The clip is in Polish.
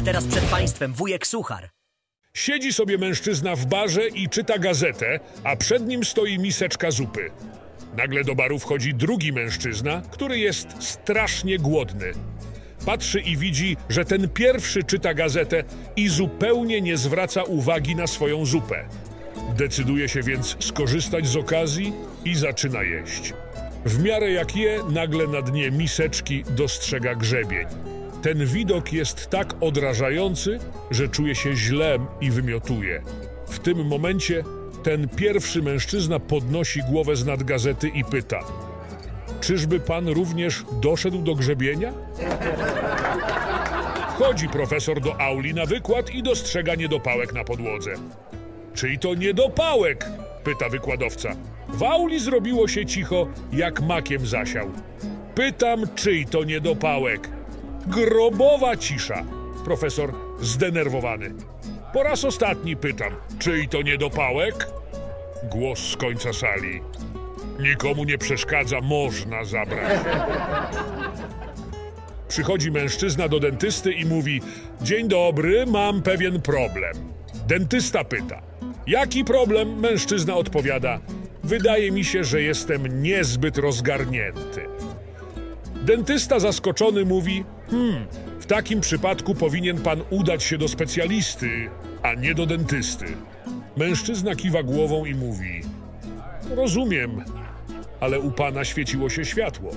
A teraz przed państwem wujek Suchar. Siedzi sobie mężczyzna w barze i czyta gazetę, a przed nim stoi miseczka zupy. Nagle do baru wchodzi drugi mężczyzna, który jest strasznie głodny. Patrzy i widzi, że ten pierwszy czyta gazetę i zupełnie nie zwraca uwagi na swoją zupę. Decyduje się więc skorzystać z okazji i zaczyna jeść. W miarę jak je, nagle na dnie miseczki dostrzega grzebień. Ten widok jest tak odrażający, że czuje się źle i wymiotuje. W tym momencie ten pierwszy mężczyzna podnosi głowę z nad gazety i pyta: Czyżby pan również doszedł do grzebienia? Wchodzi profesor do auli na wykład i dostrzega niedopałek na podłodze. Czyj to niedopałek? pyta wykładowca. W auli zrobiło się cicho, jak makiem zasiał. Pytam, czyj to niedopałek? Grobowa cisza. Profesor zdenerwowany. Po raz ostatni pytam, czyj to niedopałek? Głos z końca sali. Nikomu nie przeszkadza, można zabrać. Przychodzi mężczyzna do dentysty i mówi: Dzień dobry, mam pewien problem. Dentysta pyta: Jaki problem? Mężczyzna odpowiada: Wydaje mi się, że jestem niezbyt rozgarnięty. Dentysta zaskoczony mówi: Hmm, w takim przypadku powinien pan udać się do specjalisty, a nie do dentysty. Mężczyzna kiwa głową i mówi: Rozumiem, ale u pana świeciło się światło.